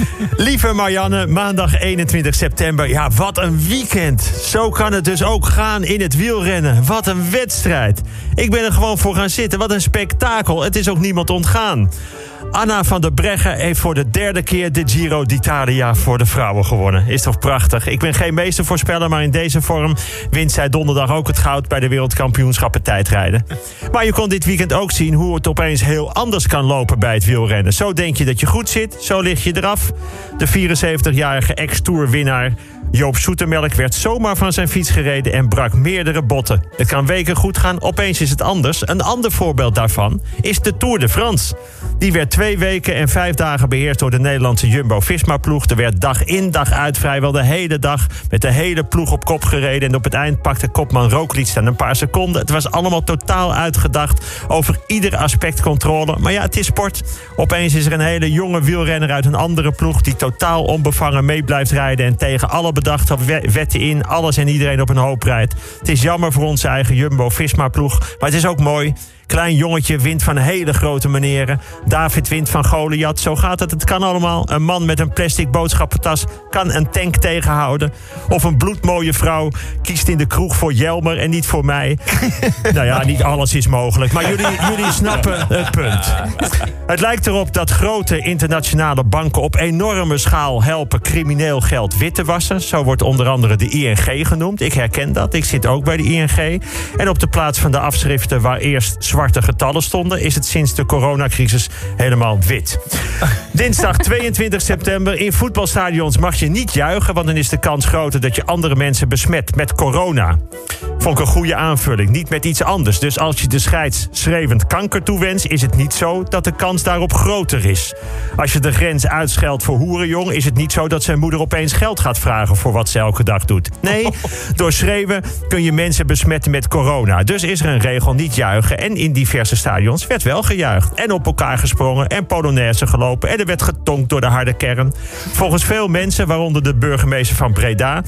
Lieve Marianne, maandag 21 september. Ja, wat een weekend. Zo kan het dus ook gaan in het wielrennen. Wat een wedstrijd. Ik ben er gewoon voor gaan zitten. Wat een spektakel. Het is ook niemand ontgaan. Anna van der Breggen heeft voor de derde keer de Giro d'Italia voor de vrouwen gewonnen. Is toch prachtig? Ik ben geen meestervoorspeller, maar in deze vorm wint zij donderdag ook het goud bij de wereldkampioenschappen tijdrijden. Maar je kon dit weekend ook zien hoe het opeens heel anders kan lopen bij het wielrennen. Zo denk je dat je goed zit, zo lig je eraf. De 74-jarige ex-tourwinnaar Joop Soetemelk werd zomaar van zijn fiets gereden en brak meerdere botten. Het kan weken goed gaan, opeens is het anders. Een ander voorbeeld daarvan is de Tour de France. Die werd twee weken en vijf dagen beheerst door de Nederlandse Jumbo-Visma-ploeg. Er werd dag in dag uit vrijwel de hele dag met de hele ploeg op kop gereden. En op het eind pakte kopman Roglic dan een paar seconden. Het was allemaal totaal uitgedacht over ieder aspect controle. Maar ja, het is sport. Opeens is er een hele jonge wielrenner uit een andere ploeg... die totaal onbevangen mee blijft rijden en tegen alle bedachte wetten in... alles en iedereen op een hoop rijdt. Het is jammer voor onze eigen Jumbo-Visma-ploeg, maar het is ook mooi... Klein jongetje wint van hele grote meneren. David wint van Goliath. Zo gaat het. Het kan allemaal. Een man met een plastic boodschappentas kan een tank tegenhouden. Of een bloedmooie vrouw kiest in de kroeg voor Jelmer en niet voor mij. nou ja, niet alles is mogelijk. Maar jullie, jullie snappen het punt. Het lijkt erop dat grote internationale banken op enorme schaal helpen crimineel geld wit te wassen. Zo wordt onder andere de ING genoemd. Ik herken dat. Ik zit ook bij de ING. En op de plaats van de afschriften waar eerst zwarte getallen stonden, is het sinds de coronacrisis helemaal wit. Dinsdag 22 september in voetbalstadions mag je niet juichen, want dan is de kans groter dat je andere mensen besmet met corona. Vond ik een goede aanvulling, niet met iets anders. Dus als je de scheids schreeuwend kanker toewenst, is het niet zo dat de kans daarop groter is. Als je de grens uitscheldt voor hoerenjong, is het niet zo dat zijn moeder opeens geld gaat vragen voor wat ze elke dag doet. Nee, door schreeuwen kun je mensen besmetten met corona. Dus is er een regel niet juichen en in diverse stadions werd wel gejuicht. En op elkaar gesprongen en polonaise gelopen. En er werd getonkt door de harde kern. Volgens veel mensen, waaronder de burgemeester van Breda...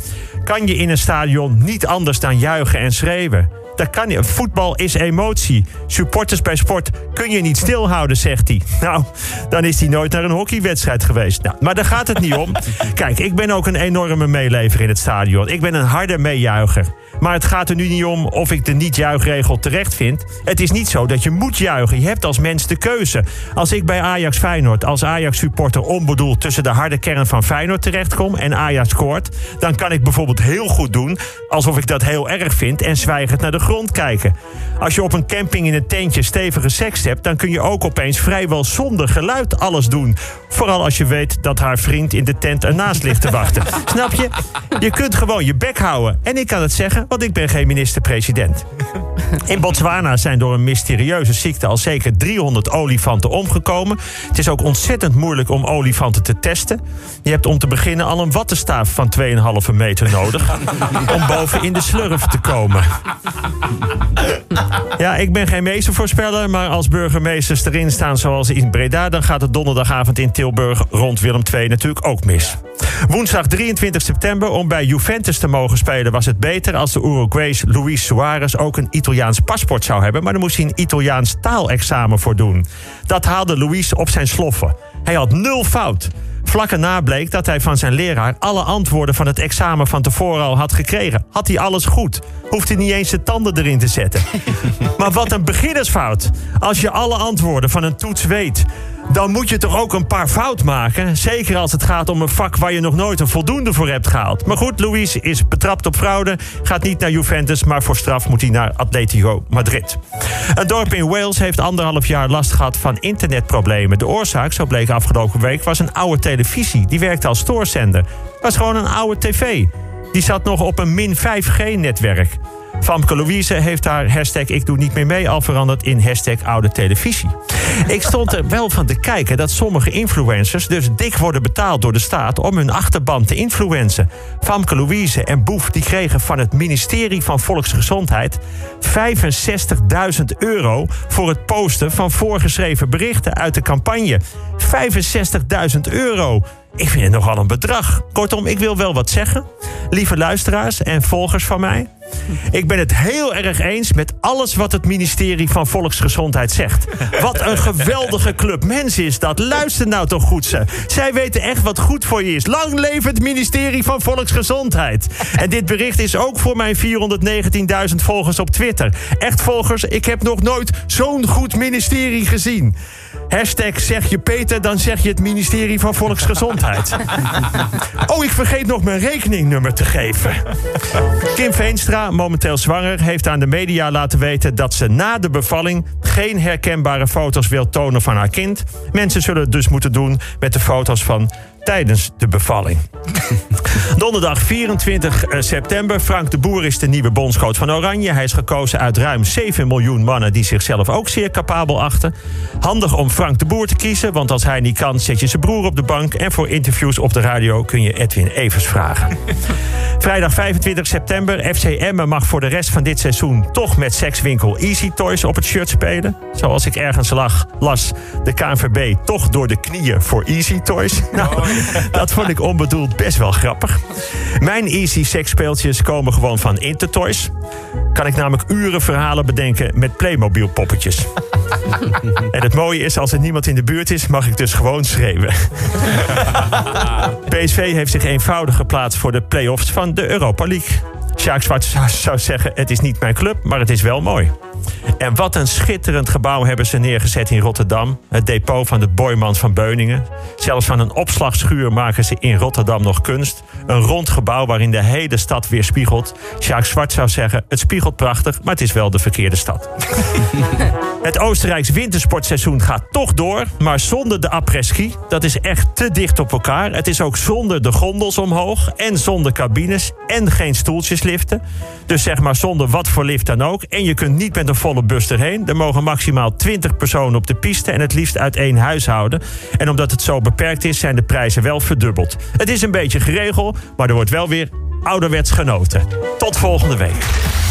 kan je in een stadion niet anders dan juichen en schreeuwen. Dat kan niet. Voetbal is emotie. Supporters bij sport kun je niet stilhouden, zegt hij. Nou, dan is hij nooit naar een hockeywedstrijd geweest. Nou, maar daar gaat het niet om. Kijk, ik ben ook een enorme meelever in het stadion. Ik ben een harde meejuicher. Maar het gaat er nu niet om of ik de niet-juichregel terecht vind. Het is niet zo dat je moet juichen. Je hebt als mens de keuze. Als ik bij Ajax Feyenoord als Ajax-supporter onbedoeld tussen de harde kern van Feyenoord terechtkom en Ajax scoort, dan kan ik bijvoorbeeld heel goed doen alsof ik dat heel erg vind en zwijgend naar de grond kijken. Als je op een camping in een tentje stevige seks hebt, dan kun je ook opeens vrijwel zonder geluid alles doen. Vooral als je weet dat haar vriend in de tent ernaast ligt te wachten. Snap je? Je kunt gewoon je bek houden. En ik kan het zeggen, want ik ben geen minister-president. In Botswana zijn door een mysterieuze ziekte al zeker 300 olifanten omgekomen. Het is ook ontzettend moeilijk om olifanten te testen. Je hebt om te beginnen al een wattenstaaf van 2,5 meter nodig om boven in de slurf te komen. Ja, ik ben geen meestervoorspeller, maar als burgemeesters erin staan zoals in Breda, dan gaat het donderdagavond in Tilburg rond Willem II natuurlijk ook mis. Woensdag 23 september, om bij Juventus te mogen spelen, was het beter als de Uruguays Luis Suarez ook een Italiaans paspoort zou hebben, maar daar moest hij een Italiaans taalexamen voor doen. Dat haalde Luis op zijn sloffen. Hij had nul fout. Vlak erna bleek dat hij van zijn leraar alle antwoorden van het examen van tevoren al had gekregen. Had hij alles goed? Hoeft hij niet eens zijn tanden erin te zetten. maar wat een beginnersfout. Als je alle antwoorden van een toets weet, dan moet je toch ook een paar fout maken. Zeker als het gaat om een vak waar je nog nooit een voldoende voor hebt gehaald. Maar goed, Luis is betrapt op fraude. Gaat niet naar Juventus, maar voor straf moet hij naar Atletico Madrid. Een dorp in Wales heeft anderhalf jaar last gehad van internetproblemen. De oorzaak, zo bleek afgelopen week, was een oude televisie. Die werkte als stoorzender. was gewoon een oude tv. Die zat nog op een min 5G-netwerk. Famke Louise heeft haar hashtag ik doe niet meer mee al veranderd in hashtag oude televisie. Ik stond er wel van te kijken dat sommige influencers dus dik worden betaald door de staat om hun achterban te influencen. Famke Louise en Boef die kregen van het ministerie van Volksgezondheid 65.000 euro voor het posten van voorgeschreven berichten uit de campagne. 65.000 euro. Ik vind het nogal een bedrag. Kortom, ik wil wel wat zeggen. Lieve luisteraars en volgers van mij. Ik ben het heel erg eens met alles wat het ministerie van Volksgezondheid zegt. Wat een geweldige club mensen is dat. Luister nou toch goed ze. Zij weten echt wat goed voor je is. Lang leven het ministerie van Volksgezondheid. En dit bericht is ook voor mijn 419.000 volgers op Twitter. Echt volgers, ik heb nog nooit zo'n goed ministerie gezien. Hashtag zeg je Peter, dan zeg je het ministerie van Volksgezondheid. Oh, ik vergeet nog mijn rekeningnummer te geven. Kim Veenstra, momenteel zwanger, heeft aan de media laten weten dat ze na de bevalling geen herkenbare foto's wil tonen van haar kind. Mensen zullen het dus moeten doen met de foto's van tijdens de bevalling. Donderdag 24 eh, september. Frank de Boer is de nieuwe bondscoach van Oranje. Hij is gekozen uit ruim 7 miljoen mannen die zichzelf ook zeer capabel achten. Handig om Frank de Boer te kiezen, want als hij niet kan, zet je zijn broer op de bank. En voor interviews op de radio kun je Edwin Evers vragen. Vrijdag 25 september. FC Emmen mag voor de rest van dit seizoen toch met sekswinkel Easy Toys op het shirt spelen. Zoals ik ergens lag, las de KNVB toch door de knieën voor Easy Toys. Nou, dat vond ik onbedoeld best wel grappig. Mijn Easy seksspeeltjes komen gewoon van Intertoys. Kan ik namelijk uren verhalen bedenken met Playmobil poppetjes. En het mooie is, als er niemand in de buurt is, mag ik dus gewoon schreeuwen. PSV heeft zich eenvoudig geplaatst voor de play-offs van de Europa League. Sjaak Zwart zou zeggen, het is niet mijn club, maar het is wel mooi. En wat een schitterend gebouw hebben ze neergezet in Rotterdam. Het depot van de Boymans van Beuningen. Zelfs van een opslagschuur maken ze in Rotterdam nog kunst. Een rond gebouw waarin de hele stad weer spiegelt. Sjaak Zwart zou zeggen, het spiegelt prachtig, maar het is wel de verkeerde stad. het Oostenrijks wintersportseizoen gaat toch door, maar zonder de après-ski. Dat is echt te dicht op elkaar. Het is ook zonder de gondels omhoog en zonder cabines en geen stoeltjesliften. Dus zeg maar zonder wat voor lift dan ook. En je kunt niet met een volle bus erheen. Er mogen maximaal 20 personen op de piste en het liefst uit één huishouden. En omdat het zo beperkt is, zijn de prijzen wel verdubbeld. Het is een beetje geregeld, maar er wordt wel weer ouderwets genoten. Tot volgende week.